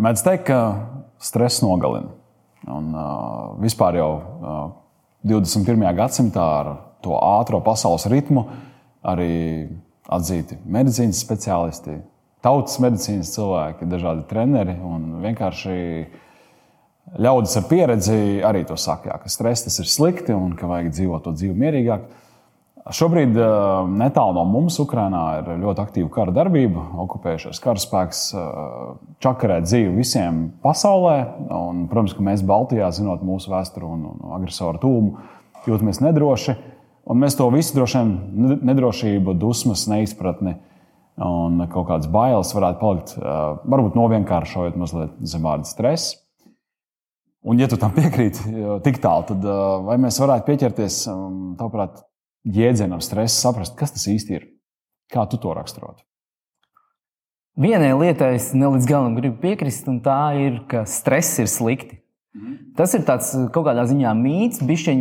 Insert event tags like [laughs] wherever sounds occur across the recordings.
Mēdz teikt, ka stress nogalina. Un, uh, vispār jau uh, 21. gadsimtā ar to ātrā pasaules ritmu arī atzīti medicīnas speciālisti, tautas medicīnas cilvēki, dažādi treneri un vienkārši ļaudis ar pieredzi arī to saka, jā, ka stress tas ir slikti un ka vajag dzīvot to dzīvi mierīgāk. Šobrīd eh, netālu no mums Ukrajinā ir ļoti aktīva kara darbība. Okupējušais karaspēks eh, čakarē dzīvi visiem pasaulē. Un, protams, ka mēs Baltijā, zinot mūsu vēsturi un, un agresoru tūmu, jūtamies nedroši. Un mēs to visu droši vien nedrošību, dusmas, neizpratni un kaut kādas bailes varētu palikt, eh, varbūt novienkāršojot mazliet zem vārda stress. Un, ja tu tam piekrīti tik tālu, tad vai mēs varētu pieķerties, tavuprāt, jēdzienam stress, saprast, kas tas īsti ir. Kā tu to raksturot? Vienai lietai es ne līdz galam gribu piekrist, un tā ir, ka stress ir slikti. Mhm. Tas ir tāds kaut kādā ziņā mīts, bišķiņ,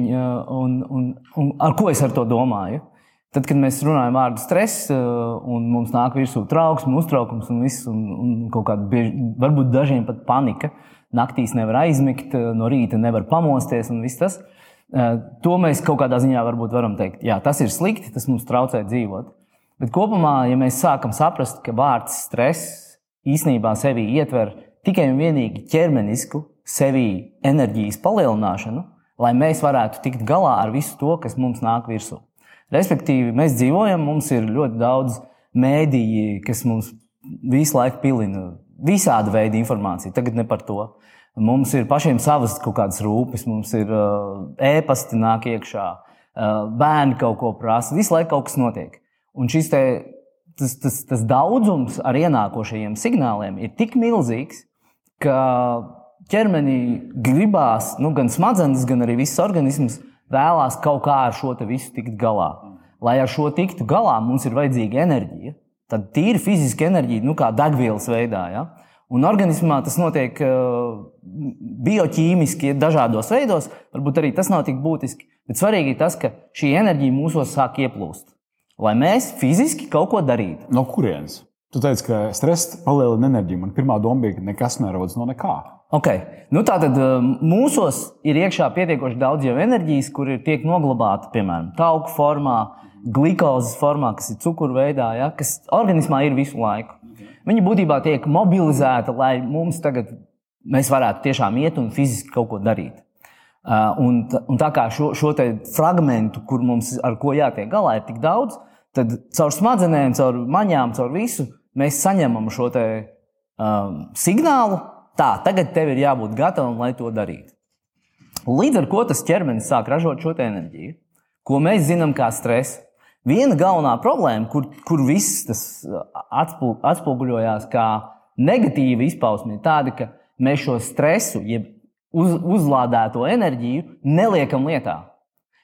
un, un, un ar ko es ar to domāju? Tad, kad mēs runājam vārdu stress, un mums nāk virsū trauksme, uztraukums un viss, un, un kaut kāda, bieži, varbūt dažiem pat panika, naktīs nevar aizmigt, no rīta nevar pamosties un viss tas. Uh, To mēs kaut kādā ziņā varam teikt, jā, tas ir slikti, tas mums traucē dzīvot. Bet kopumā, ja mēs sākam saprast, ka vārds stress īsnībā sevī ietver tikai un vienīgi ķermenisku, sevī enerģijas palielināšanu, lai mēs varētu tikt galā ar visu to, kas mums nāk virsū. Respektīvi, mēs dzīvojam, mums ir ļoti daudz mēdīju, kas mums visu laiku pilina visāda veida informāciju. Tagad ne par to. Mums ir pašiem savas kaut kādas rūpes, mums ir uh, ēpasti nāk iekšā, uh, bērni kaut ko prasa, visu laiku kaut kas notiek. Un šis te, tas, tas, tas daudzums ar ienākošajiem signāliem ir tik milzīgs, ka ķermenī gribās, nu, gan smadzenes, gan arī viss organisms vēlās kaut kā ar šo visu tikt galā. Lai ar šo tiktu galā, mums ir vajadzīga enerģija. Tad tīri fiziska enerģija, nu, kā degvielas veidā. Ja? Un organismā tas notiek uh, bioķīmiski, dažādos veidos. Varbūt arī tas nav tik būtiski. Bet svarīgi ir tas, ka šī enerģija mūsos sāk ieplūst. Lai mēs fiziski kaut ko darītu. No kurienes? Tu teici, ka stress palielina enerģiju. Man pirmā doma bija, ka nekas nerodas no nekā. Okay. Nu, Tātad uh, mūsos ir iekšā pietiekoši daudz jau enerģijas, kur ir tiek noglabāta, piemēram, tauku formā, glukozes formā, kas ir cukurveidā, ja, kas organismā ir visu laiku. Viņa būtībā tiek mobilizēta, lai mums tagad mēs varētu tiešām iet un fiziski kaut ko darīt. Uh, un, un tā kā šo, šo fragment, kur mums ar ko jātiek galā, ir tik daudz, tad caur smadzenēm, caur maņām, caur visu mēs saņemam šo te, um, signālu. Tā, tagad tev ir jābūt gatavam, lai to darītu. Līdz ar to tas ķermenis sāk ražot šo enerģiju, ko mēs zinām kā stresu. Viena galvenā problēma, kur, kur viss tas atspoguļojās kā negatīva izpausme, ir tāda, ka mēs šo stresu, jeb uz, uzlādēto enerģiju, neliekam lietā.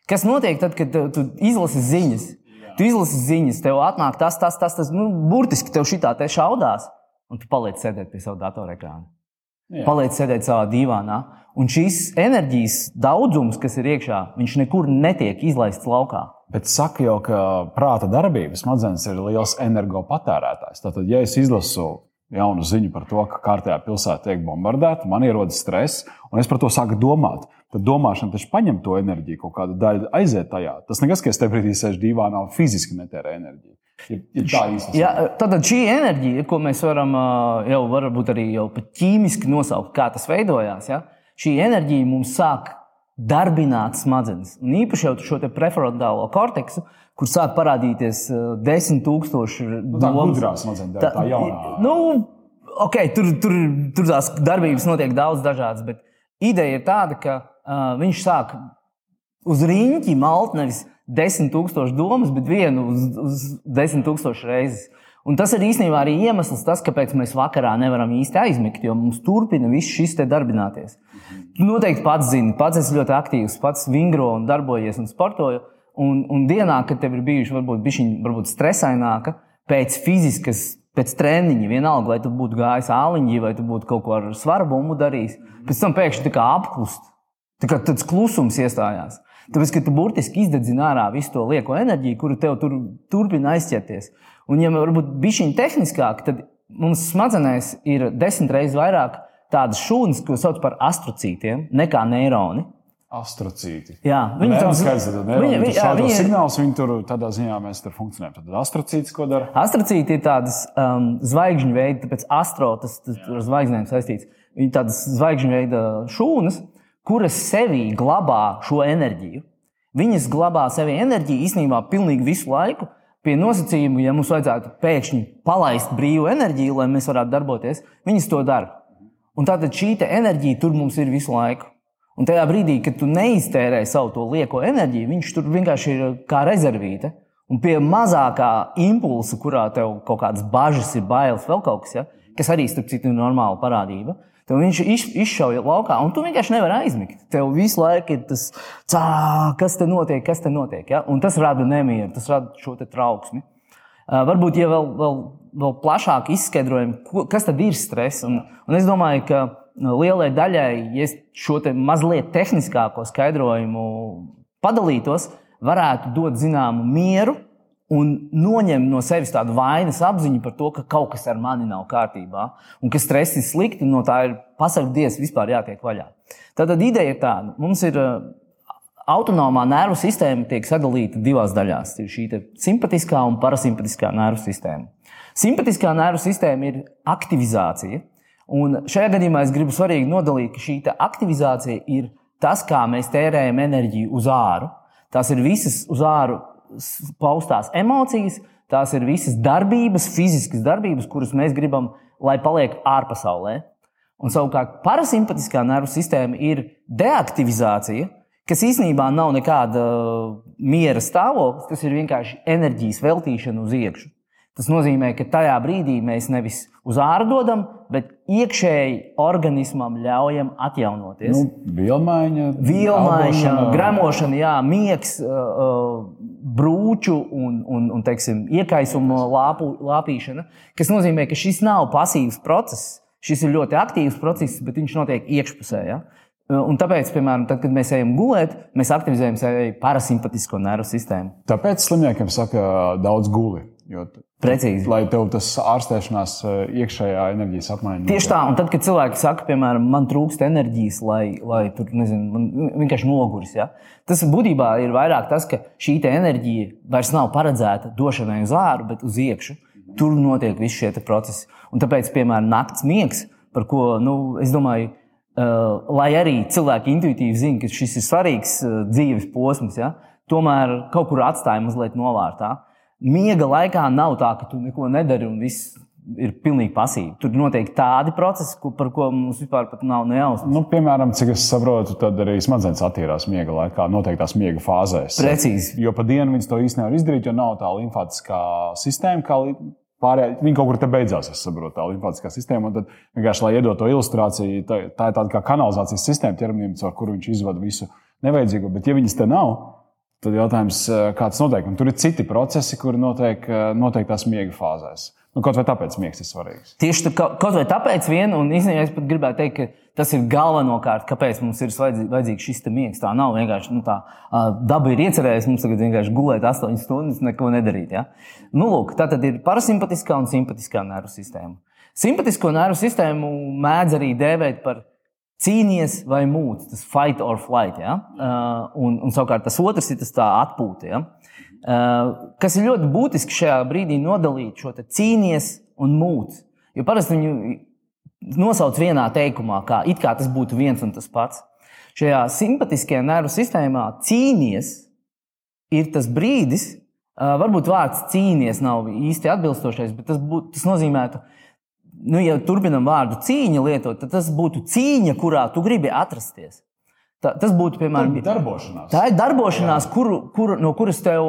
Kas notiek tad, kad tu izlasi ziņas? Tu izlasi ziņas, tev atnāk tas, tas, tas, tas nu, burtiski tev šitā te šaudās, un tu paliec sēdēt pie sava datorēkrāna. Paliec sēdēt savā divānā. Un šīs enerģijas daudzums, kas ir iekšā, viņš nekur netiek izlaists laukā. Bet saka jau, ka prāta darbības smadzenes ir liels energopatērētājs. Tātad, ja es izlasu jaunu ziņu par to, ka kārtējā pilsēta tiek bombardēta, man ierodas stress, un es par to sāku domāt. Tad domāšana taču paņem to enerģiju, kaut kāda daļa aiziet tajā. Tas nekas, ka es te brīdī sēžu divānā un fiziski netērē enerģiju. Ja, ja tā īsti ja, tad šī enerģija, ko mēs varam jau varbūt arī jau ķīmiski nosaukt, kā tas veidojās, ja, šī enerģija mums sāk darbināt smadzenes. Un īpaši jau šo prefrontālo korteksu, kur sāk parādīties uh, desmit tūkstoši nu, gudrā smadzenes, tā, tā jaunā. Nu, okay, tur, tur, tur tās darbības notiek daudz dažādas, bet ideja ir tāda, ka uh, viņš sāk uz rīņķi malt nevis desmit tūkstoši domas, bet vienu uz, uz desmit tūkstoši reizes. Un tas ir īstenībā arī iemesls, tas, kāpēc mēs vakarā nevaram īsti aizmigt, jo mums turpina viss šis te darbināties. Tu noteikti pats zini, pats esi ļoti aktīvs, pats vingro un darbojies un sportoju. Un, un dienā, kad tev ir bijuši varbūt, bišķiņ, varbūt stresaināka, pēc fiziskas, pēc treniņa, vienalga, vai tu būtu gājis āliņģī, vai tu būtu kaut ko ar svaru bumbu darījis, pēc tam pēkšņi tā kā apklust. Tā kā tāds klusums iestājās. Tāpēc, ka tu burtiski izdedzini ārā visu to lieko enerģiju, kuru tev tur turpina aizķerties. Un, ja varbūt bišķiņa tehniskāk, tad mums smadzenēs ir desmit reizes vairāk tādas šūnas, ko sauc par astrocītiem, nekā neironi. Astrocīti. Jā, viņi tam skaidrs, viņi, viņi, viņi, jā, viņi, signāls, viņi tur tādā ziņā mēs tur funkcionējam. Tad astrocīts, ko dara? Astrocīti ir tādas um, zvaigžņu veidi, tāpēc astro tas, tas ar zvaigznēm saistīts. Viņi tādas zvaigžņu veida šūnas, kuras sevī glabā šo enerģiju. Viņas glabā sevī enerģiju īstenībā pilnīgi visu laiku. Pie nosacījuma, ja mums vajadzētu pēkšņi palaist brīvu enerģiju, lai mēs varētu darboties, viņas to dara. Un tātad šī enerģija tur mums ir visu laiku. Un tajā brīdī, kad tu neiztērē savu to lieko enerģiju, viņš tur vienkārši ir kā rezervīte. Un pie mazākā impulsa, kurā tev kaut kādas bažas, ir bailes, vēl kaut kas, ja, kas arī starp citu ir normāla parādība, tad viņš iš, izšauja laukā, un tu vienkārši nevari aizmigt. Tev visu laiku ir tas, cā, kas te notiek, kas te notiek. Ja? Un tas rada nemieru, tas rada šo trauksmi. Uh, varbūt, ja vēl, vēl, vēl plašāk izskaidrojam, kas tad ir stress. Un, un es domāju, ka lielai daļai, ja šo te mazliet tehniskāko skaidrojumu padalītos, varētu dot zināmu mieru un noņemt no sevis tādu vainas apziņu par to, ka kaut kas ar mani nav kārtībā, un ka stress ir slikti, un no tā ir pasargdies vispār jātiek vaļā. Tātad ideja ir tāda, mums ir autonomā nervu sistēma tiek sadalīta divās daļās. Ir šī simpātiskā un parasimpātiskā nervu sistēma. Simpātiskā nervu sistēma ir aktivizācija, Un šajā gadījumā es gribu svarīgi nodalīt, ka šī aktivizācija ir tas, kā mēs tērējam enerģiju uz āru. Tās ir visas uz āru paustās emocijas, tās ir visas darbības, fiziskas darbības, kuras mēs gribam, lai paliek ārpasaulē. Un savukārt parasimpātiskā nervu sistēma ir deaktivizācija, kas īstenībā nav nekāda miera stāvoklis, tas ir vienkārši enerģijas veltīšana uz iekšā. Tas nozīmē, ka tajā brīdī mēs nevis uz ārā dodam, bet iekšēji organismam ļaujam atjaunoties. Nu, vielmaiņa, vielmaiņa gremošana, jā, miegs, brūču un, un, un teiksim, iekaisuma lāpu, lāpīšana, kas nozīmē, ka šis nav pasīvs process. Šis ir ļoti aktīvs process, bet viņš notiek iekšpusē. Ja? Un tāpēc, piemēram, tad, kad mēs ejam gulēt, mēs aktivizējam sevi parasimpātisko nervu sistēmu. Tāpēc slimniekiem saka, daudz guli. Jo Precīzi. Lai tev tas ārstēšanās eh, iekšējā enerģijas apmaiņa. Tieši tā, un tad, kad cilvēki saka, piemēram, man trūkst enerģijas, lai, lai tur, nezinu, man vienkārši noguris, ja? tas būtībā ir vairāk tas, ka šī enerģija vairs nav paredzēta došanai uz āru, bet uz iekšu. Tur notiek visi šie procesi. Un tāpēc, piemēram, naktas miegs, par ko, nu, es domāju, uh, lai arī cilvēki intuitīvi zina, ka šis ir svarīgs uh, dzīves posms, ja? tomēr kaut kur atstāja mazliet novārtā. Miega laikā nav tā, ka tu neko nedari un viss ir pilnīgi pasīvi. Tur notiek tādi procesi, par ko mums vispār nav nejausmas. Nu, piemēram, cik es saprotu, tad arī smadzenes attīrās miega laikā, noteiktās miega fāzēs. Precīzi. Jo pa dienu viņas to īstenībā nevar izdarīt, jo nav tā limfātiskā sistēma. Pārējā, viņa kaut kur te beidzās, es saprotu, tā limfātiskā sistēma. Tad, vienkārši, lai iedod to ilustrāciju, tā, tā ir tāda kā kanalizācijas sistēma ķermenim, caur kuru viņš izvada visu nevajadzīgo. Bet, ja viņas te nav, Tad jautājums, eh, kā tas notiek? Un tur ir citi procesi, kuri notiek eh, noteiktās miega fāzēs. Nu, kaut vai tāpēc miegs ir svarīgs. Tieši tā, kaut vai tāpēc, vien, un īstenībā es pat gribētu teikt, ka tas ir galvenokārt, kāpēc mums ir vajadzīgs šis miegs. Tā nav vienkārši nu, tā, daba ir iecerējusi mums tagad vienkārši gulēt 8 stundas, neko nedarīt. Ja? Nu, lūk, tā tad ir parasimpatiskā un simpatiskā nervu sistēma. Simpatisko nervu sistēmu mēdz arī dēvēt par cīnīties vai mūcis, tas fight or flight. Ja? Uh, un, un savukārt tas otrs ir tas atpūta. Ja? Uh, kas ir ļoti būtiski šajā brīdī nodalīt šo cīnīties un mūcis. Jo parasti viņu nosauc vienā teikumā, kā it kā tas būtu viens un tas pats. Šajā simpātiskajā nervu sistēmā cīnīties ir tas brīdis, uh, varbūt vārds cīnīties nav īsti atbilstošais, bet tas, būt, tas nozīmētu, ka nu, ja turpinam vārdu cīņa lietot, tad tas būtu cīņa, kurā tu gribi atrasties. Tā, tas būtu, piemēram, darbošanās. Tā ir darbošanās, kur, kur, no kuras tev,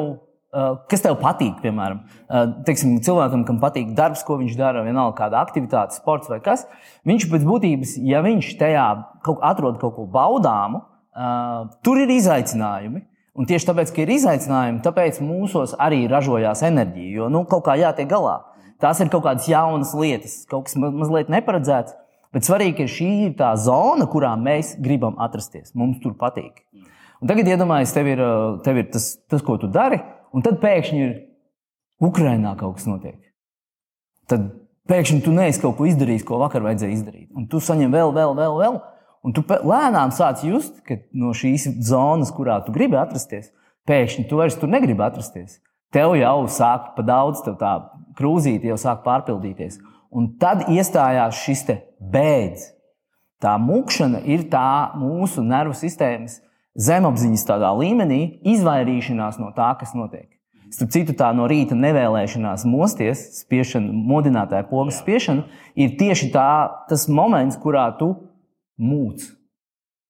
uh, kas tev patīk. Piemēram, uh, teiksim, cilvēkam, kam patīk darbs, ko viņš dara, vienalga kāda aktivitāte, sports vai kas, viņš pēc būtības, ja viņš tajā kaut, atrod kaut ko baudāmu, uh, tur ir izaicinājumi. Un tieši tāpēc, ka ir izaicinājumi, tāpēc mūsos arī ražojās enerģija, jo nu, kaut kā jātiek galā. Tās ir kaut kādas jaunas lietas, kaut kas mazliet neparedzēts. Bet svarīgi, ka šī ir tā zona, kurā mēs gribam atrasties. Mums tur patīk. Un tagad iedomājieties, tev ir, tev ir tas, tas, ko tu dari, un tad pēkšņi ir Ukrainā kaut kas notiek. Tad Pēkšņi tu neesi kaut ko izdarījis, ko vakar vajadzēja izdarīt. Un tu saņem vēl, vēl, vēl, vēl. Un tu lēnām sāc just, ka no šīs zonas, kurā tu gribi atrasties, pēkšņi tu vairs tur negribi atrasties. Tev jau sāk pa daudz, tā krūzīte jau sāk pārpildīties. Un tad iestājās šis bēdz. Tā mūkšana ir tā mūsu nervu sistēmas zemapziņas tādā līmenī, izvairīšanās no tā, kas notiek. Starp citu, tā no rīta nevēlēšanās mosties, spiešana, modinātāja pogas spiešana, ir tieši tā, tas moments, kurā tu mūc.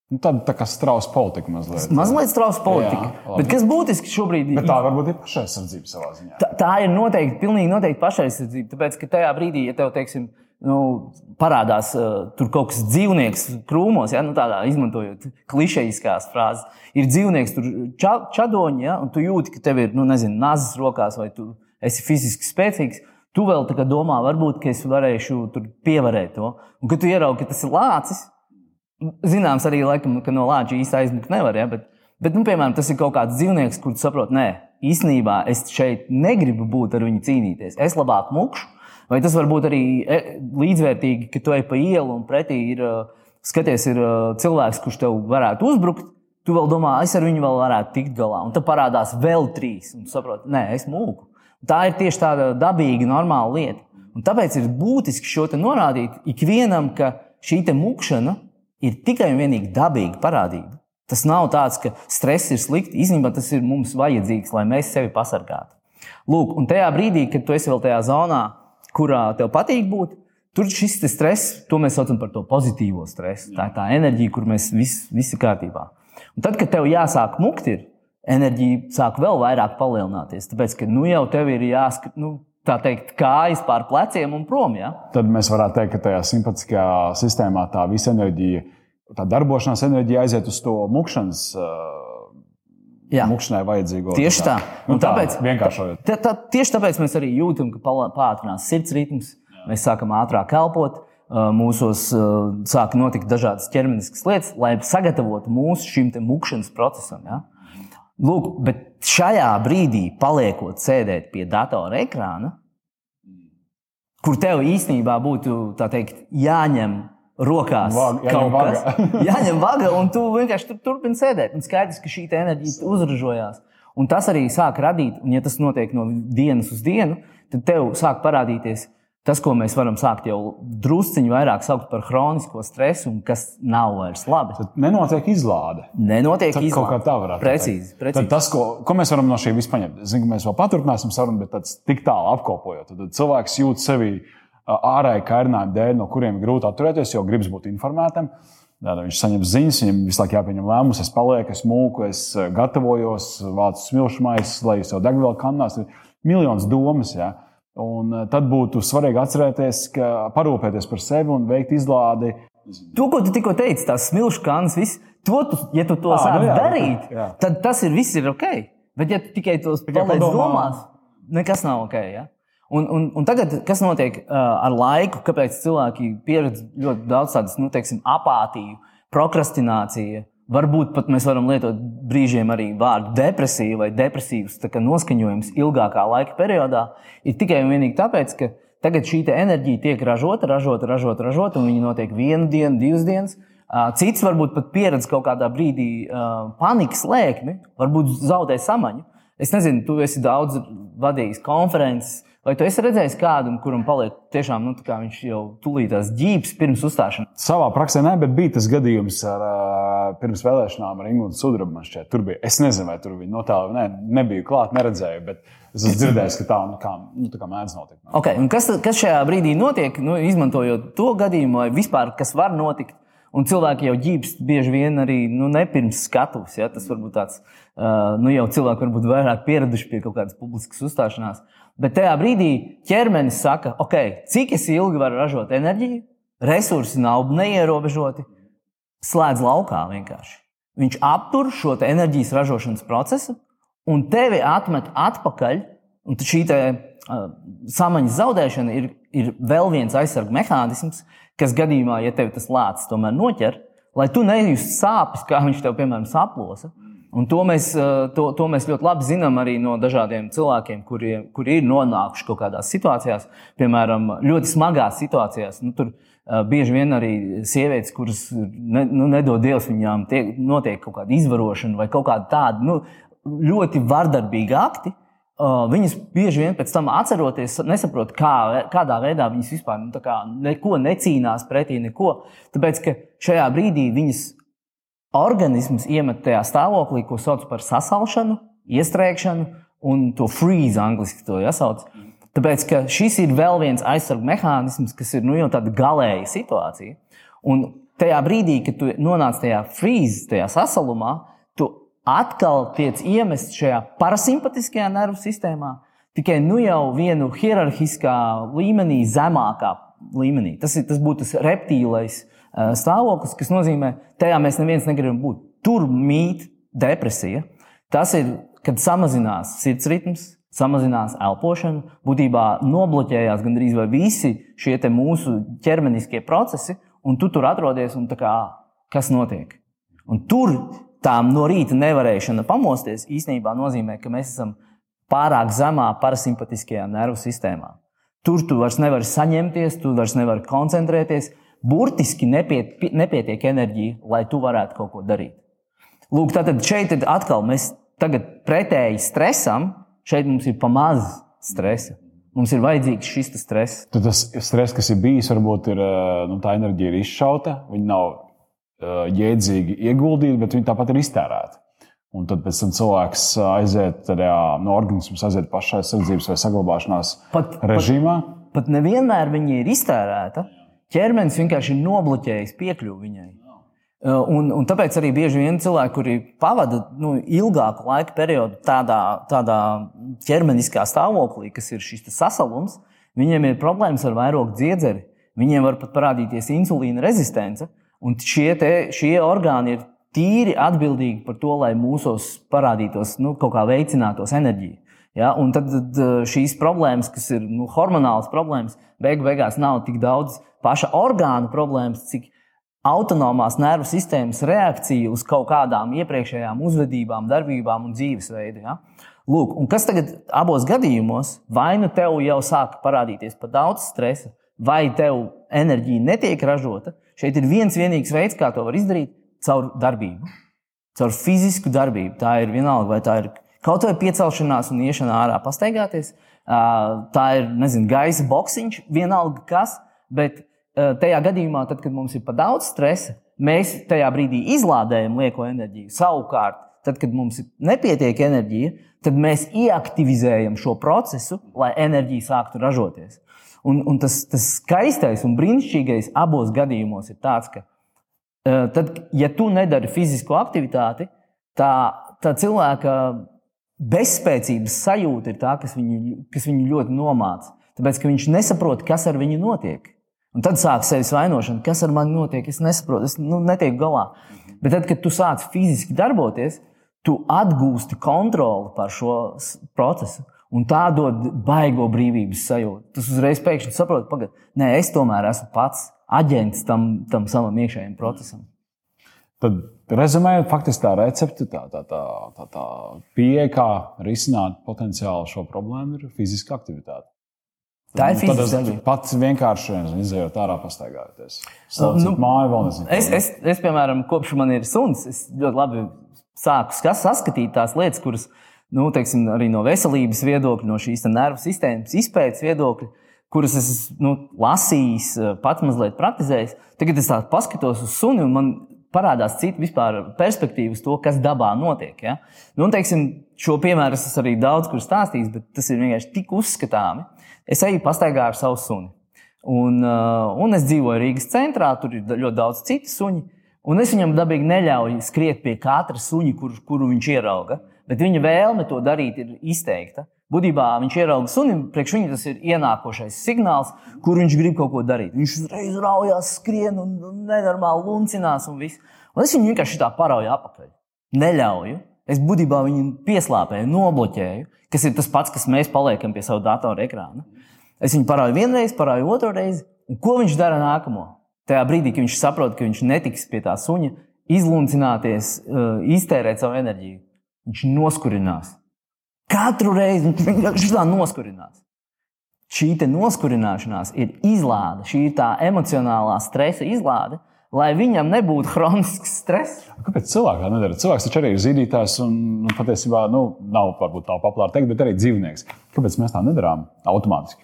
Nu, tad tā kā strausa politika mazliet. Mazliet strausa politika. Jā, labi. Bet kas būtiski šobrīd ir? Tā varbūt ir pašaizsardzība savā ziņā. Tā, tā ir noteikti, pilnīgi noteikti pašaizsardzība. Tāpēc, ka tajā brīdī, ja tev, teiksim, nu, parādās uh, tur kaut kas dzīvnieks krūmos, ja, nu, tādā izmantojot klišejiskās frāzes, ir dzīvnieks tur ča, čadoņi, ja, un tu jūti, ka tev ir, nu, nezinu, nazas rokās vai tu esi fiziski spēcīgs. Tu vēl domā, varbūt, ka es varēšu tur pievarēt to. Un, kad tu ieraugi, ka tas ir lācis, Zināms, arī laikam, ka no lāča īsti aizmukt nevar. Ja? Bet, bet nu, piemēram, tas ir kaut kāds dzīvnieks, kurš saprot, nē, īstenībā es šeit negribu būt ar viņu cīnīties. Es labāk mukšu. Vai tas var būt arī e, līdzvērtīgi, ka tu ej pa ielu un pretī ir, skaties, ir cilvēks, kurš tev varētu uzbrukt. Tu vēl domā, es ar viņu vēl varētu tikt galā. Un tad parādās vēl trīs. Un tu saproti, nē, es mūku. Tā ir tieši tāda dabīga, normāla lieta. Un tāpēc ir būtiski šo norādīt ikvienam, ka šī mūkšana ir tikai un vienīgi dabīga parādība. Tas nav tāds, ka stress ir slikti. Īstenībā tas ir mums vajadzīgs, lai mēs sevi pasargātu. Lūk, un tajā brīdī, kad tu esi vēl tajā zonā, kurā tev patīk būt, tur šis stress, to mēs saucam par to pozitīvo stresu. Tā ir tā enerģija, kur mēs visi, visi kārtībā. Un tad, kad tev jāsāk mukt, ir, enerģija sāk vēl vairāk palielināties. Tāpēc, ka nu jau tev ir jāskat, nu, tā teikt, kājas pār pleciem un prom. Ja? Tad mēs varētu teikt, ka tajā simpātiskajā sistēmā tā visa enerģija, tā darbošanās enerģija aiziet uz to mukšanas. Jā, mukšanai vajadzīgo. Tieši tā. Nu, tā tāpēc, vienkāršojot. Tā, tā, tieši tāpēc mēs arī jūtam, ka pātrinās sirds ritms, Jā. mēs sākam ātrāk elpot, mūsos sāk notikt dažādas ķermeniskas lietas, lai sagatavotu mūsu šim mukšanas procesam. Ja? Lūk, bet šajā brīdī, paliekot sēdēt pie datora ekrāna, kur tev īstenībā būtu teikt, jāņem rokās kaut jāņem kas, vaga. [laughs] jāņem vaga, un tu vienkārši tur turpini sēdēt. Un skaidrs, ka šī enerģija uzražojās. Un tas arī sāk radīt, un ja tas notiek no dienas uz dienu, tad tev sāk parādīties Tas, ko mēs varam sākt jau drusciņā vairāk saukt par hronisko stresu, un kas nav vairs labi. Tad nenotiek izlāde. Nenotiek Tad izlāde. Kaut kā tā varētu būt. Precīzi. precīzi. Tad tas, ko, ko mēs varam no šī vispār paņemt, zinu, mēs vēl paturpināsim sarunu, bet tāds tik tālu apkopojot, tad cilvēks jūt sevi ārēji kairinājumu dēļ, no kuriem grūti atturēties, jo gribas būt informētam. Tāda viņš saņem ziņas, viņam visu laiku jāpieņem lēmums, es palieku, es mūku, es gatavojos, vācu smilšu maisu, lai jau degvielu kannās. Ir miljonus domas. Ja? Un eh, tad būtu svarīgi atcerēties, ka parūpēties par sevi un veikt izlādi. To, ko tu tikko teici, tās smilšu kānas, viss, to, tu, ja tu to sāc nu darīt, jā. tad tas ir viss ir ok. Bet, ja tu tikai tos paliec domās, nekas nav ok. Ja? Un, un, un tagad, kas notiek uh, ar laiku, kāpēc cilvēki pieredz ļoti daudz tādas, nu, teiksim, apātiju, prokrastināciju, Varbūt pat mēs varam lietot brīžiem arī vārdu depresija vai depresīvs noskaņojums ilgākā laika periodā. Ir tikai un vienīgi tāpēc, ka tagad šī enerģija tiek ražota, ražota, ražota, ražota, un viņa notiek vienu dienu, divas dienas. Cits varbūt pat pieredz kaut kādā brīdī panikas lēkmi, varbūt zaudē samaņu. Es nezinu, tu esi daudz vadījis konferences, Vai tu esi redzējis kādu, kuram paliek tiešām, nu, kā viņš jau tulītās ģības pirms uzstāšanās? Savā praksē nē, bet bija tas gadījums ar, pirms vēlēšanām ar Ingūnu Sudrabu. Tur bija. Es nezinu, vai tur bija notāli, ne, nebija klāt, neredzēju. Bet... Es esmu dzirdējis, ka tā, nu, kā, nu, tā kā mēdz notikt. Okay, kas, kas šajā brīdī notiek, nu, izmantojot to gadījumu, vai vispār kas var notikt? Un cilvēki jau ģības bieži vien arī nu, nepirms skatuves. Ja? Tas varbūt tāds, uh, nu, jau cilvēki varbūt vairāk pieraduši pie kaut kādas publiskas uzstāšanās. Bet tajā brīdī ķermenis saka, ok, cik ilgi var ražot enerģiju, resursi nav neierobežoti, slēdz laukā vienkārši. Viņš aptur šo enerģijas ražošanas procesu un tevi atmet atpakaļ. Šī te, uh, samaņas zaudēšana ir, ir vēl viens aizsardzības mehānisms, kas gadījumā, ja tev tas lācis tomēr noķer, lai tu nejustu sāpes, kā viņš tev, piemēram, saplosa, Un to mēs, to, to mēs ļoti labi zinām arī no dažādiem cilvēkiem, kuri, kuri ir nonākuši kaut kādās situācijās, piemēram, ļoti smagās situācijās. Nu, tur bieži vien arī sievietes, kuras ne, nu, nedod Dievs, viņām tiek, notiek kaut kāda izvarošana vai kaut kāda tāda nu, ļoti vardarbīga akti. Viņas bieži vien pēc tam atceroties, nesaprot, kā, kādā veidā viņas vispār nu, kā, neko necīnās pretī, neko. Tāpēc, ka šajā brīdī viņas organisms iemet tajā stāvoklī, ko sauc par sasalšanu, iestrēgšanu un to freeze, angļuiski to jāsauc. Tāpēc, ka šis ir vēl viens aizsargu mehānisms, kas ir nu, jau tāda galēja situācija. Un tajā brīdī, kad tu nonāc tajā freeze, tajā sasalumā, atkal tiec iemests šajā parasimpatiskajā nervu sistēmā, tikai nu jau vienu hierarhiskā līmenī, zemākā līmenī. Tas, ir, tas būtu tas reptīlais Eh, stāvoklis, kas nozīmē, tajā mēs neviens negribam būt. Tur mīt depresija. Tas ir, kad samazinās sirds ritms, samazinās elpošana, būtībā nobloķējās gandrīz visi šie mūsu ķermeniskie procesi, un tu tur atrodies un kā, kas notiek. Un tur tām no rīta nevarēšana pamosties īstenībā nozīmē, ka mēs esam pārāk zemā parasimpatiskajā nervu sistēmā. Tur tu vairs nevari saņemties, tu vairs nevari koncentrēties, burtiski nepiet, nepietiek enerģija, lai tu varētu kaut ko darīt. Lūk, tātad šeit atkal mēs tagad pretēji stresam, šeit mums ir pamaz stresa. Mums ir vajadzīgs šis stress. Tad tas stress, kas ir bijis, varbūt ir, nu, tā enerģija ir izšauta, viņa nav jēdzīgi ieguldīta, bet viņa tāpat ir iztērēta. Un tad cilvēks aiziet tajā, no organismas, aiziet pašā aizsardzības vai saglabāšanās pat, režīmā. Pat, pat nevienmēr viņa ir iztērēta ķermenis vienkārši ir nobloķējis piekļuvi viņai. Uh, un, un tāpēc arī bieži vien cilvēki, kuri pavada nu, ilgāku laika periodu tādā, tādā ķermeniskā stāvoklī, kas ir šis sasalums, viņiem ir problēmas ar vairogu dziedzeri. Viņiem var pat parādīties insulīna rezistence, un šie, te, šie orgāni ir tīri atbildīgi par to, lai mūsos parādītos, nu, kaut kā veicinātos enerģija. Ja? Un tad, tad šīs problēmas, kas ir nu, hormonālas problēmas, beigu beigās nav tik daudz paša orgānu problēmas, cik autonomās nervu sistēmas reakcija uz kaut kādām iepriekšējām uzvedībām, darbībām un dzīvesveidu. Ja? Lūk, un kas tagad abos gadījumos, vai nu tev jau sāk parādīties par daudz stresa, vai tev enerģija netiek ražota, šeit ir viens vienīgs veids, kā to var izdarīt - caur darbību, caur fizisku darbību. Tā ir vienalga, vai tā ir kaut vai piecelšanās un iešana ārā, pastaigāties. Tā ir nezinu, gaisa boxiņš, vienalga kas, bet tajā gadījumā, tad, kad mums ir par daudz stresa, mēs tajā brīdī izlādējam lieko enerģiju. Savukārt, tad, kad mums nepietiek enerģija, tad mēs ieaktivizējam šo procesu, lai enerģija sāktu ražoties. Un, un tas, tas skaistais un brīnišķīgais abos gadījumos ir tāds, ka tad, ja tu nedari fizisko aktivitāti, tā, tā cilvēka bezspēcības sajūta ir tā, kas viņu, kas viņu ļoti nomāca. Tāpēc, ka viņš nesaprot, kas ar viņu notiek. Un tad sāk sevis vainošana, kas ar mani notiek. Es nesaprotu, es nu, netieku galā. Bet tad, kad tu sāc fiziski darboties, tu atgūsti kontroli pār šo procesu. Un tā dod baigo brīvības sajūtu. Tas uzreiz pēkšņi saproti, pagaidi, nē, es tomēr esmu pats aģents tam, tam savam iekšējam procesam. Tad, rezumējot, faktiski tā recepte, tā, tā, tā, tā, tā pieeja, kā risināt potenciāli šo problēmu, ir fiziska aktivitāte. Tā ir fiziska darbība. Pats vienkārši izējot ārā, pastaigājoties. Nu, māju vēl nezinu. Es, es, es, piemēram, kopš man ir suns, es ļoti labi sāku saskatīt tās lietas, kuras, nu, teiksim, arī no veselības viedokļa, no šīs nervu sistēmas izpētes viedokļa, kuras es nu, lasījis, pats mazliet praktizējis. Tagad es tā paskatos uz suni un man parādās cita perspektīva uz to, kas dabā notiek. Ja? Nu, teiksim, šo piemēru es arī daudz kur stāstījis, bet tas ir vienkārši tik uzskatāmi. Es eju pastaigā ar savu suni. Un, uh, un es dzīvoju Rīgas centrā, tur ir ļoti daudz citu suņu. Un es viņam dabīgi neļauju skriet pie katra suņa, kur, kuru viņš ierauga. Bet viņa vēlme to darīt ir izteikta. Būtībā viņš ierauga suni, priekš viņa tas ir ienākošais signāls, kur viņš grib kaut ko darīt. Viņš uzreiz raujās, skrien un nenormāli luncinās un viss. Un es viņu vienkārši tā parauju apakaļ. Neļauju. Es būtībā viņu pieslāpēju, nobloķēju, kas ir tas pats, kas mēs paliekam pie savu datoru ekrāna. Es viņu parauju vienreiz, parauju otru reizi. Un ko viņš dara nākamo? Tajā brīdī, kad viņš saprot, ka viņš netiks pie tā suņa, izluncināties, uh, iztērēt savu enerģiju. Viņš noskurinās. Katru reizi viņš vienkārši tā noskurinās. Šī noskurināšanās ir izlāde, šī ir tā emocionālā stresa izlāde, lai viņam nebūtu chronisks stress. Kāpēc cilvēks tā nedara? Cilvēks taču arī ir zīdītājs un nu, patiesībā nu, nav varbūt tā populāra teikt, bet arī dzīvnieks. Kāpēc mēs tā nedarām automātiski?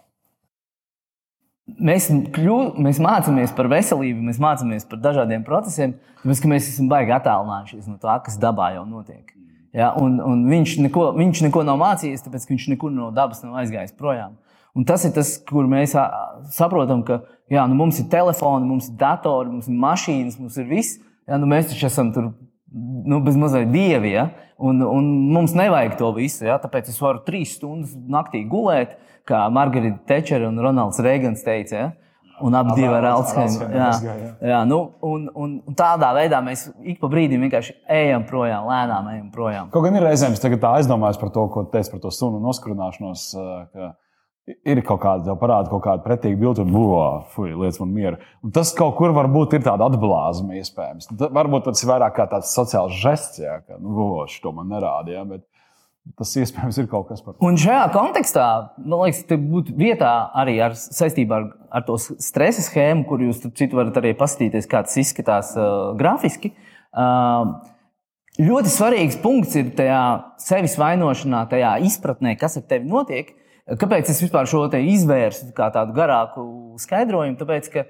Mēs, kļū, mēs mācāmies par veselību, mēs mācāmies par dažādiem procesiem, tāpēc ka mēs esam baigi attālinājušies no tā, kas dabā jau notiek. Ja, un, un viņš, neko, viņš neko nav mācījies, tāpēc viņš nekur no dabas nav aizgājis projām. Un tas ir tas, kur mēs saprotam, ka jā, nu mums ir telefoni, mums ir datori, mums ir mašīnas, mums ir viss. Jā, nu mēs taču esam tur nu, bez mazliet dievi. Ja? Un, un mums nevajag to visu. Ja? Tāpēc es varu trīs stundas naktī gulēt, kā Margarita Tečera un Ronalds Reigans teica. Ja? Un abi divi ar Alzheimer. Jā, jā. jā nu, un, un, un tādā veidā mēs ik pa brīdim vienkārši ejam projām, lēnām ejam projām. Kaut gan ir reizēm, aizdomājos par to, ko teicu par to sunu noskurināšanos. Ka ir kaut kāda, jau parāda kaut kāda pretīga bilde, un buļbuļs, lietas man mieru. Un tas kaut kur varbūt ir tāda atblāzma, iespējams. Tad, varbūt tas ir vairāk kā tāds sociāls žests, jā, ka, nu, buļbuļs to man nerāda. Jā, bet, Tas iespējams ir kaut kas par to. Un šajā kontekstā, man liekas, te būtu vietā arī ar, saistībā ar, ar to stresa schēmu, kur jūs citu varat arī paskatīties, kā tas izskatās uh, grafiski. Uh, ļoti svarīgs punkts ir tajā sevis vainošanā, tajā izpratnē, kas ar tevi notiek. Kāpēc es vispār šo izvērsu kā tādu garāku skaidrojumu? Tāpēc, ka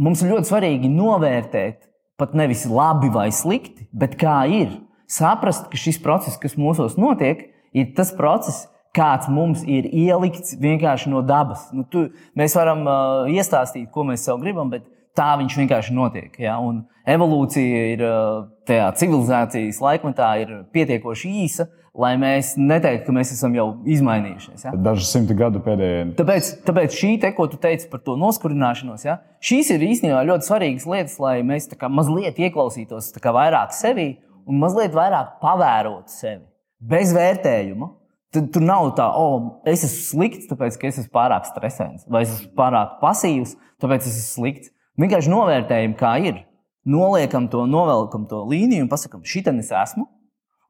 mums ir ļoti svarīgi novērtēt pat nevis labi vai slikti, bet kā ir saprast, ka šis process, kas mūsos notiek, ir tas process, kāds mums ir ielikts vienkārši no dabas. Nu, tu, mēs varam uh, iestāstīt, ko mēs sev gribam, bet tā viņš vienkārši notiek. Ja? Un evolūcija ir uh, tajā civilizācijas laikmetā pietiekoši īsa, lai mēs neteiktu, ka mēs esam jau izmainījušies. Ja? Dažus simti gadu pēdējie. Tāpēc, tāpēc šī te, ko tu teici par to noskurināšanos, ja? šīs ir īstenībā ļoti svarīgas lietas, lai mēs mazliet ieklausītos vairāk sevi un mazliet vairāk pavērot sevi bez vērtējuma. Tad tur nav tā, oh, es esmu slikts, tāpēc ka es esmu pārāk stresēns, vai es esmu pārāk pasīvs, tāpēc es esmu slikts. Vienkārši novērtējam, kā ir. Noliekam to, novelkam to līniju un pasakām, šitā es esmu.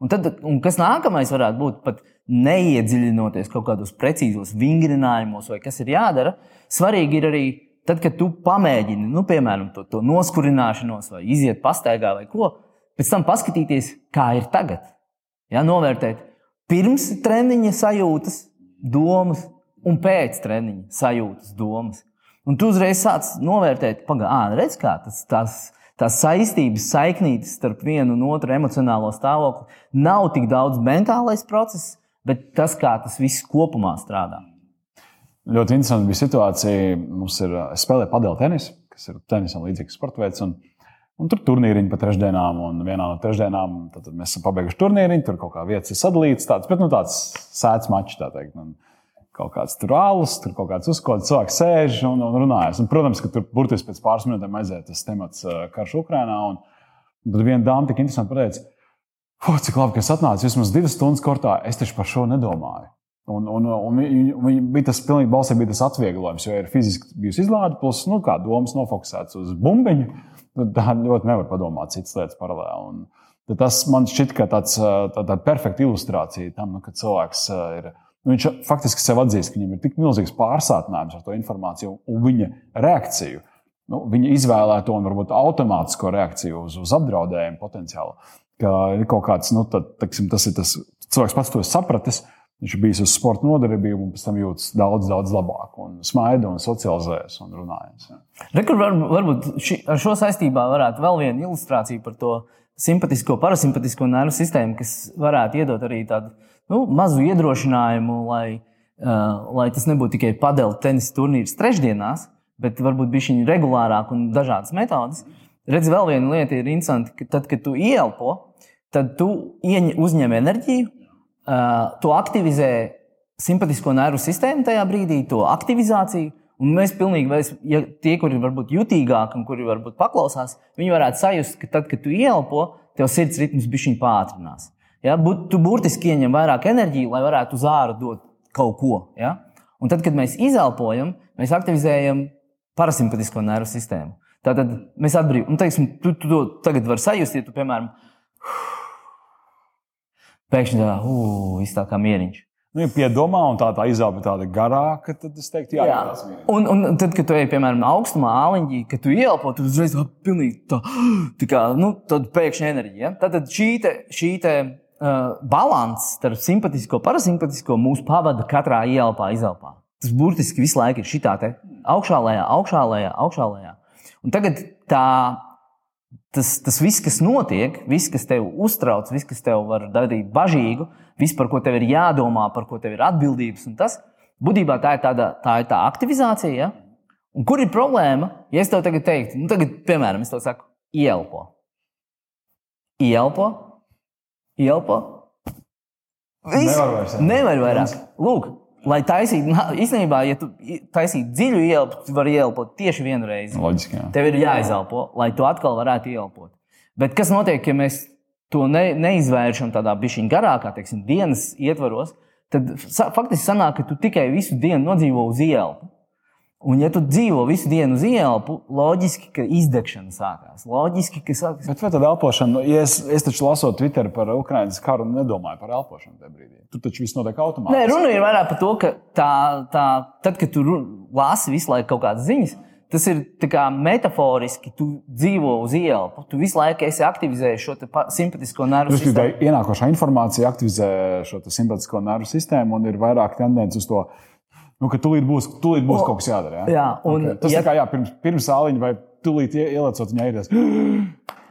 Un, tad, un kas nākamais varētu būt, pat neiedziļinoties kaut kādos precīzos vingrinājumos, vai kas ir jādara, svarīgi ir arī tad, kad tu pamēģini, nu, piemēram, to, to noskurināšanos, vai iziet pastaigā, vai ko, pēc tam paskatīties, kā ir tagad. Ja, novērtēt pirms treniņa sajūtas, domas un pēc treniņa sajūtas, domas. Un tu uzreiz sāc novērtēt, pagaidi, redz, kā tas, tas, tās saistības, saiknītes starp vienu un otru emocionālo stāvokli nav tik daudz mentālais process, bet tas, kā tas viss kopumā strādā. Ļoti interesanti bija situācija. Mums ir spēlē padēļ tenisu, kas ir tenisam līdzīgs sporta veids. Un Un tur turnīriņi pa trešdienām, un vienā no trešdienām mēs esam pabeiguši turnīriņu. Tur kaut kā vietas ir sadalītas, tāds, bet nu, tāds sēdes mačs, tā teikt. Un kaut kāds tur alus, tur kaut kāds uzkods, cilvēks sēž un, un runājas. Un, protams, ka tur burtiski pēc pāris minūtēm aiziet tas temats karš Ukrainā. Un, un tad viena dāma tik interesanti pateica, oh, cik labi, ka es atnācu vismaz divas stundas kortā. Es taču par šo nedomāju. Un, un, un, un, bija tas pilnīgi balsī, bija tas atvieglojums, jo ir fiziski bijusi izlāde, plus nu, kā domas nofokusētas uz bumbiņu. Nu, tā ļoti nevar padomāt citas lietas paralēli. Un tas man šķiet, ka tāds, tā, tāda perfekta ilustrācija tam, nu, ka cilvēks ir. Nu, viņš faktiski sev atzīst, ka viņam ir tik milzīgs pārsātinājums ar to informāciju un viņa reakciju. Nu, viņa izvēlēto un varbūt automātisko reakciju uz, uz apdraudējumu potenciālu. Ka ir kaut kāds, nu, tad, teksim, tas ir tas cilvēks pats to sapratis. Viņš bijis uz sporta nodarbību un pēc tam jūtas daudz, daudz labāk. Un smaida un socializējas un runājas. Rekur, var, varbūt ši, ar šo saistībā varētu vēl viena ilustrācija par to simpātisko, parasimpātisko nervu sistēmu, kas varētu iedot arī tādu nu, mazu iedrošinājumu, lai, uh, lai tas nebūtu tikai padēļ tenisa turnīrs trešdienās, bet varbūt bija viņa regulārāk un dažādas metodas. Redz, vēl viena lieta ir interesanta, ka tad, kad tu ielpo, tad tu uzņem enerģiju to aktivizē simpātisko nervu sistēmu tajā brīdī, to aktivizāciju. Un mēs pilnīgi, mēs, ja tie, kuri ir varbūt jutīgāki un kuri varbūt paklausās, viņi varētu sajust, ka tad, kad tu ielpo, tev sirds ritms bišķiņ pātrinās. Ja? Tu burtiski ieņem vairāk enerģiju, lai varētu uz ārā dot kaut ko. Ja? Un tad, kad mēs izelpojam, mēs aktivizējam parasimpātisko nervu sistēmu. Tātad mēs atbrīvojam, un teiksim, tu, tu to tagad vari sajust, ja tu, piemēram, pēkšņi tā, uh, viss tā kā mieriņš. Nu, ja piedomā, un tā, tā izelpa tāda garāka, tad es teiktu, jā, Jā. Un, un tad, kad tu ej, piemēram, augstumā, āliņķī, kad tu ieelpo, tad uzreiz tā pilnīgi tā, tā kā, nu, tad pēkšņi enerģija. Ja? Tad, tad šī te, šī te uh, balans starp simpātisko un parasimpātisko mūs pavada katrā ielpā, izelpā. Tas burtiski visu laiku ir šitā te augšā, lejā, augšā, lejā, augšā, lejā. Un tagad tā, tas, tas viss, kas notiek, viss, kas tev uztrauc, viss, kas tev var darīt bažīgu, viss, par ko tev ir jādomā, par ko tev ir atbildības, un tas būtībā tā ir, tāda, tā, ir tā aktivizācija. Ja? Un kur ir problēma? Ja es tev tagad teiktu, nu, tagad, piemēram, es tev saku, ielpo. Ielpo, ielpo. Viss. Nevar vairs, jā. Nevar vairāk. Lūk, lai taisītu, īstenībā, ja tu taisītu dziļu ielpu, tu vari ielpot tieši vienu reizi. Loģiski. Jā. Tev ir jāizelpo, lai tu atkal varētu ielpot. Bet kas notiek, ja mēs to ne, neizvēršam tādā bišķiņā garākā, teiksim, dienas ietvaros, tad faktiski sanāk, ka tu tikai visu dienu nodzīvo uz ielpu. Un, ja tu dzīvo visu dienu uz ielpu, loģiski, ka izdegšana sākās. Loģiski, ka sākās. Bet vai tad elpošana, ja es, es taču lasot Twitter par Ukraiņas karu, nedomāju par elpošanu tajā brīdī. Tur taču viss notiek Nē, automātiski. runa ir vairāk par to, ka tā, tā, tad, kad tu lasi visu laiku kaut kādas ziņas, tas ir kā metaforiski. Tu dzīvo uz ielpu, tu visu laiku esi aktivizējis šo simpātisko nervu Respektīvi, sistēmu. ienākošā informācija aktivizē šo simpātisko nervu sistēmu un ir vairāk tendence uz to, nu, ka tūlīt būs, tūlīt būs O, kaut kas jādara. jā, un okay. Tas ja- ja... kā jā, pirms, pirms sāliņa vai tūlīt ie- ielecot viņai ir tas. [gasps]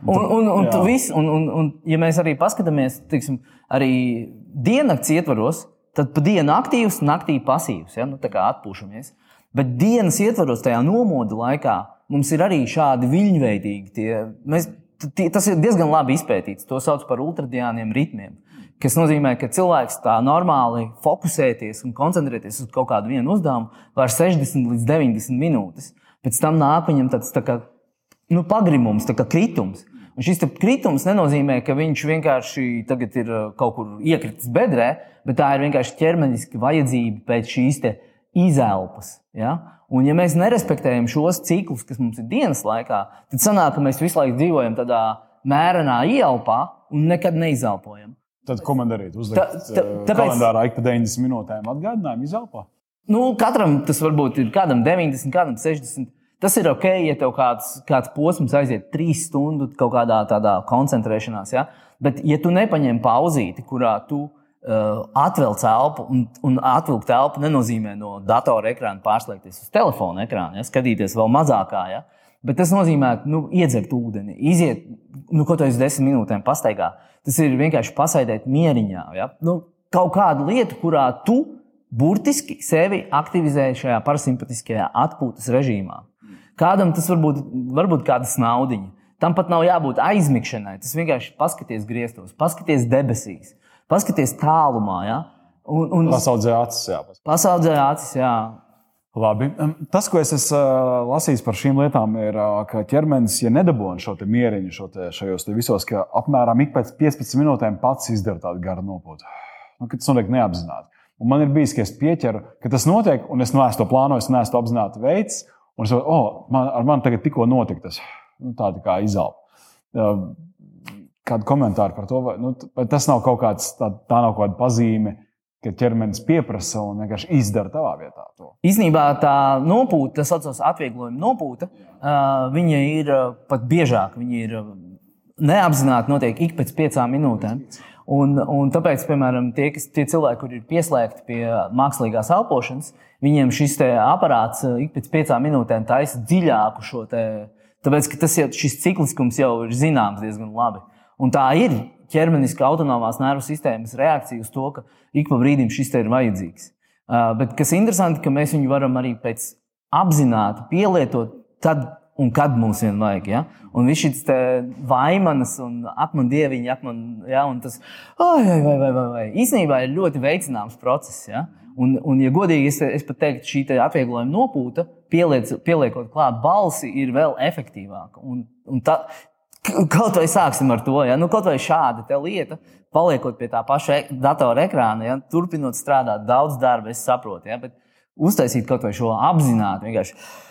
Un, un, un, Jā. vis, un, un, un, ja mēs arī paskatāmies, teiksim, arī diennakts ietvaros, tad pa dienu aktīvs, naktī pasīvs. Ja? Nu, tā kā atpūšamies. Bet dienas ietvaros, tajā nomoda laikā, mums ir arī šādi viļņveidīgi. Tie, mēs, tie, tas ir diezgan labi izpētīts. To sauc par ultradiāniem ritmiem. Tas nozīmē, ka cilvēks tā normāli fokusēties un koncentrēties uz kaut kādu vienu uzdevumu var 60 līdz 90 minūtes. Pēc tam nāk viņam tāds tā kā nu, pagrimums, tā kā kritums. Un šis kritums nenozīmē, ka viņš vienkārši ir uh, kaut kur iekritis bedrē, bet tā ir vienkārši ķermeniska vajadzība pēc šīs izelpas. Ja? Un, ja mēs nerespektējam šos ciklus, kas mums ir dienas laikā, tad sanāk, ka mēs visu laiku dzīvojam tādā mērenā ielpā un nekad neizelpojam. Tad ko man darīt? Uzlikt ta- tā, tāpēc- kalendārā ik pa 90 minūtēm atgādinājumu izelpā. Nu, katram tas varbūt ir kādam 90, kādam 60. Tas ir ok, ja tev kāds, kāds posms aiziet trīs stundu kaut kādā tādā koncentrēšanās. Ja? Bet, ja tu nepaņem pauzīti, kurā tu uh, atvelc elpu, un, un atvilkt elpu nenozīmē no datora ekrāna pārslēgties uz telefona ekrāna, ja? skatīties vēl mazākā. Ja? Bet tas nozīmē, nu, iedzert ūdeni, iziet nu, kaut kādā desmit minūtēm pastaigā. Tas ir vienkārši pasēdēt mieriņā. Ja? Nu, kaut kādu lietu, kurā tu burtiski sevi aktivizē šajā parasimpatiskajā atpūtas režīmā. Kādam tas var būt, varbūt kāda naudiņa. Tam pat nav jābūt aizmigšanai. Tas vienkārši paskaties griestos, paskaties debesīs, paskaties tālumā. Ja? Un, un Pasaudzē acis. Jā. pasaudzē acis, jā. Labi. Tas, ko es esmu uh, lasījis par šīm lietām, ir, uh, ka ķermenis, ja nedabūna šo mieriņu šo te, šajos te visos, ka apmēram ik pēc 15 minūtēm pats izdara tādu garu nopūtu. Nu, tas notiek neapzināti. Un man ir bijis, ka es pieķeru, ka tas notiek, un es neesmu to plānojis, es neesmu to apzināti veids. Un es saprotu, oh, man, ar mani tagad tikko notika tas nu, tā, kā izelpa. Kādu komentāru par to? Vai, nu, vai tas nav kaut kāds, tā, tā nav kaut kāda pazīme, ka ķermenis pieprasa un vienkārši izdara tavā vietā to. Īsnībā tā nopūta, tas saucamais atvieglojuma nopūta, viņa ir pat biežāk. Viņa ir neapzināti notiek ik pēc piecām minūtēm. Un, un tāpēc, piemēram, tie, kas, tie cilvēki, kuriem ir pieslēgti pie mākslīgās elpošanas, viņiem šis aparāts ik pēc piecām minūtēm taisa dziļāku šo te. Tāpēc, tas jau, šis cikliskums jau ir zināms diezgan labi. Un tā ir ķermeniska autonomās nervu sistēmas reakcija uz to, ka ik pa brīdim šis te ir vajadzīgs. Uh, bet kas interesanti, ka mēs viņu varam arī pēc apzināti pielietot tad, un kad mums vien vajag. Ja? Un viss šis vaimanas un akmens dieviņš, akmens, ja? un tas ai, ai, vai, vai, vai, vai. īstenībā ir ļoti veicināms process. Ja? Un, un, ja godīgi, es, es pat teiktu, šī te atvieglojuma nopūta, pieliec, pieliekot klāt balsi, ir vēl efektīvāka. Un, un k- kaut vai sāksim ar to, ja? nu, kaut vai šāda lieta, paliekot pie tā paša ek- datora ekrāna, ja? turpinot strādāt daudz darba, es saprotu. Ja? Bet uztaisīt kaut vai šo apzināti, vienkārši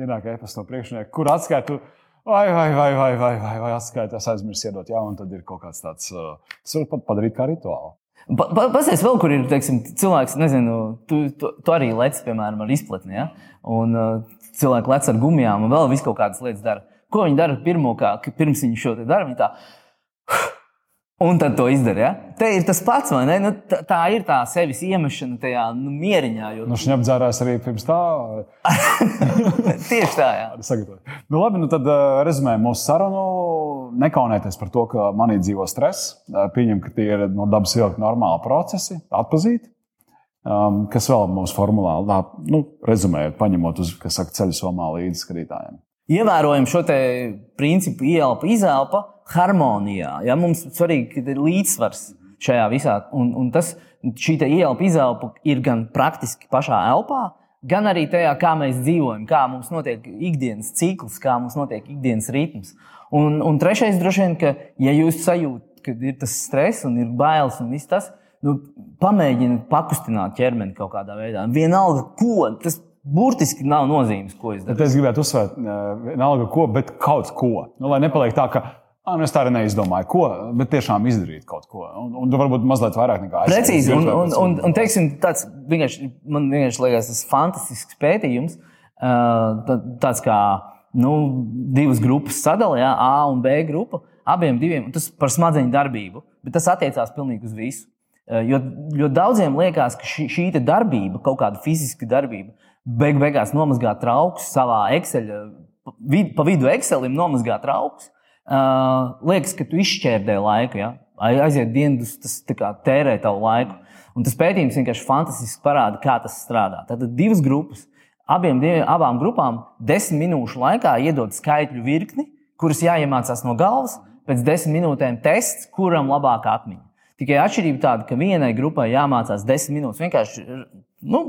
Ienāk e-pasta no priekšnieka, kur atskaitu vai, vai, vai, vai, vai, vai, vai atskaitās, aizmirst iedot, jā, un tad ir kaut kāds tāds, uh, tas var pat padarīt kā rituālu. Pa, pa, Pastāstiet, vēl kur ir teiksim, cilvēks, nezinu, tu, tu, tu arī lec, piemēram, ar izplatni. Ja? Un uh, cilvēki lec ar gumijām un vēl visu kaut kādas lietas dara. Ko viņi dara pirmo, kā, pirms viņi šo dara? Viņi tā, [sighs] Un tad to izdara. Ja? Te ir tas pats, vai ne? Nu, tā, tā ir tā sevis iemešana tajā nu, mieriņā. Jo... Nu, Viņš apdzērās arī pirms tā. [laughs] Tieši tā, jā. Nu, labi, nu tad uh, rezumējam mūsu sarunu. Nekaunēties par to, ka manī dzīvo stress. Uh, pieņem, ka tie ir no dabas ilgi normāli procesi, atpazīt. Um, kas vēl mūsu formulā, lā, nu, rezumējot, paņemot uz saka, ceļu somā līdzi skatītājiem. Ievērojam šo principu, ielpa, izelpa harmonijā. Ja? Mums svarīgi, ir līdzsvars šajā visā. Un, un tas, šī ielpa, izelpa ir gan praktiski pašā elpā, gan arī tajā, kā mēs dzīvojam, kā mums notiek ikdienas cikls, kā mums notiek ikdienas ritms. Un, un trešais, droši vien, ka, ja jūs sajūtat, ka ir tas stress un ir bailes un viss tas, nu, pamēģiniet pakustināt ķermeni kaut kādā veidā. Vienalga, ko tas burtiski nav nozīmes, ko es daru. Es gribētu uzsvērt, vienalga, ko, bet kaut ko. Nu, lai nepaliek tā, ka Ah, nu es tā arī neizdomāju, ko, bet tiešām izdarīt kaut ko. Un, un varbūt mazliet vairāk nekā es. Precīzi, un, un, un, un teiksim, tāds vienkārši, man vienkārši liekas, tas fantastisks pētījums, tāds kā nu, divas grupas sadalījā, A un B grupa, abiem diviem, tas par smadzeņu darbību, bet tas attiecās pilnīgi uz visu. Jo, jo daudziem liekas, ka šī, šī darbība, kaut kāda fiziska darbība, beig beigās nomazgāt traukus savā Excel, pa vidu Excelim nomazgāt traukus Uh, liekas, ka tu izšķērdē laiku, ja? aiziet dienas, tas kā, tērē tavu laiku. Un tas pētījums vienkārši fantastiski parāda, kā tas strādā. Tad divas grupas, abiem, abām grupām desmit minūšu laikā iedod skaitļu virkni, kuras jāiemācās no galvas. Pēc desmit minūtēm tests, kuram labāk atmiņa. Tikai atšķirība tāda, ka vienai grupai jāmācās desmit minūtes. Vienkārši nu,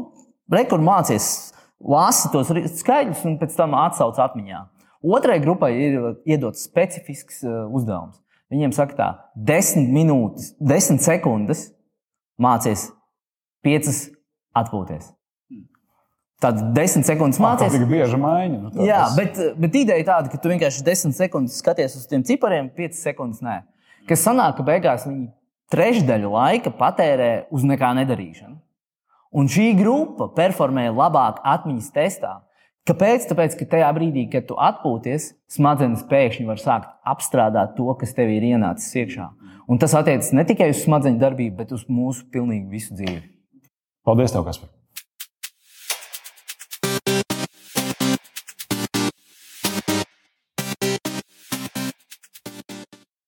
rekur mācīties, lasi tos skaitļus un pēc tam atsauc atmiņā. Otrai grupai ir iedots specifisks uh, uzdevums. Viņiem saka, tā, desmit minūtes, desmit sekundes mācies, piecas atpūties. Tad desmit sekundes mācīties. Tā ir bieža maiņa. Nu, Jā, tas... bet, bet ideja tāda, ka tu vienkārši desmit sekundes skaties uz tiem cipariem, piecas sekundes nē. Kas sanāk, ka beigās viņi trešdaļu laika patērē uz nekā nedarīšanu. Un šī grupa performē labāk atmiņas testā Kāpēc? Tāpēc, ka tajā brīdī, kad tu atpūties, smadzenes pēkšņi var sākt apstrādāt to, kas tev ir ienācis iekšā. Un tas attiecas ne tikai uz smadzeņu darbību, bet uz mūsu pilnīgi visu dzīvi. Paldies, tev, Kaspar!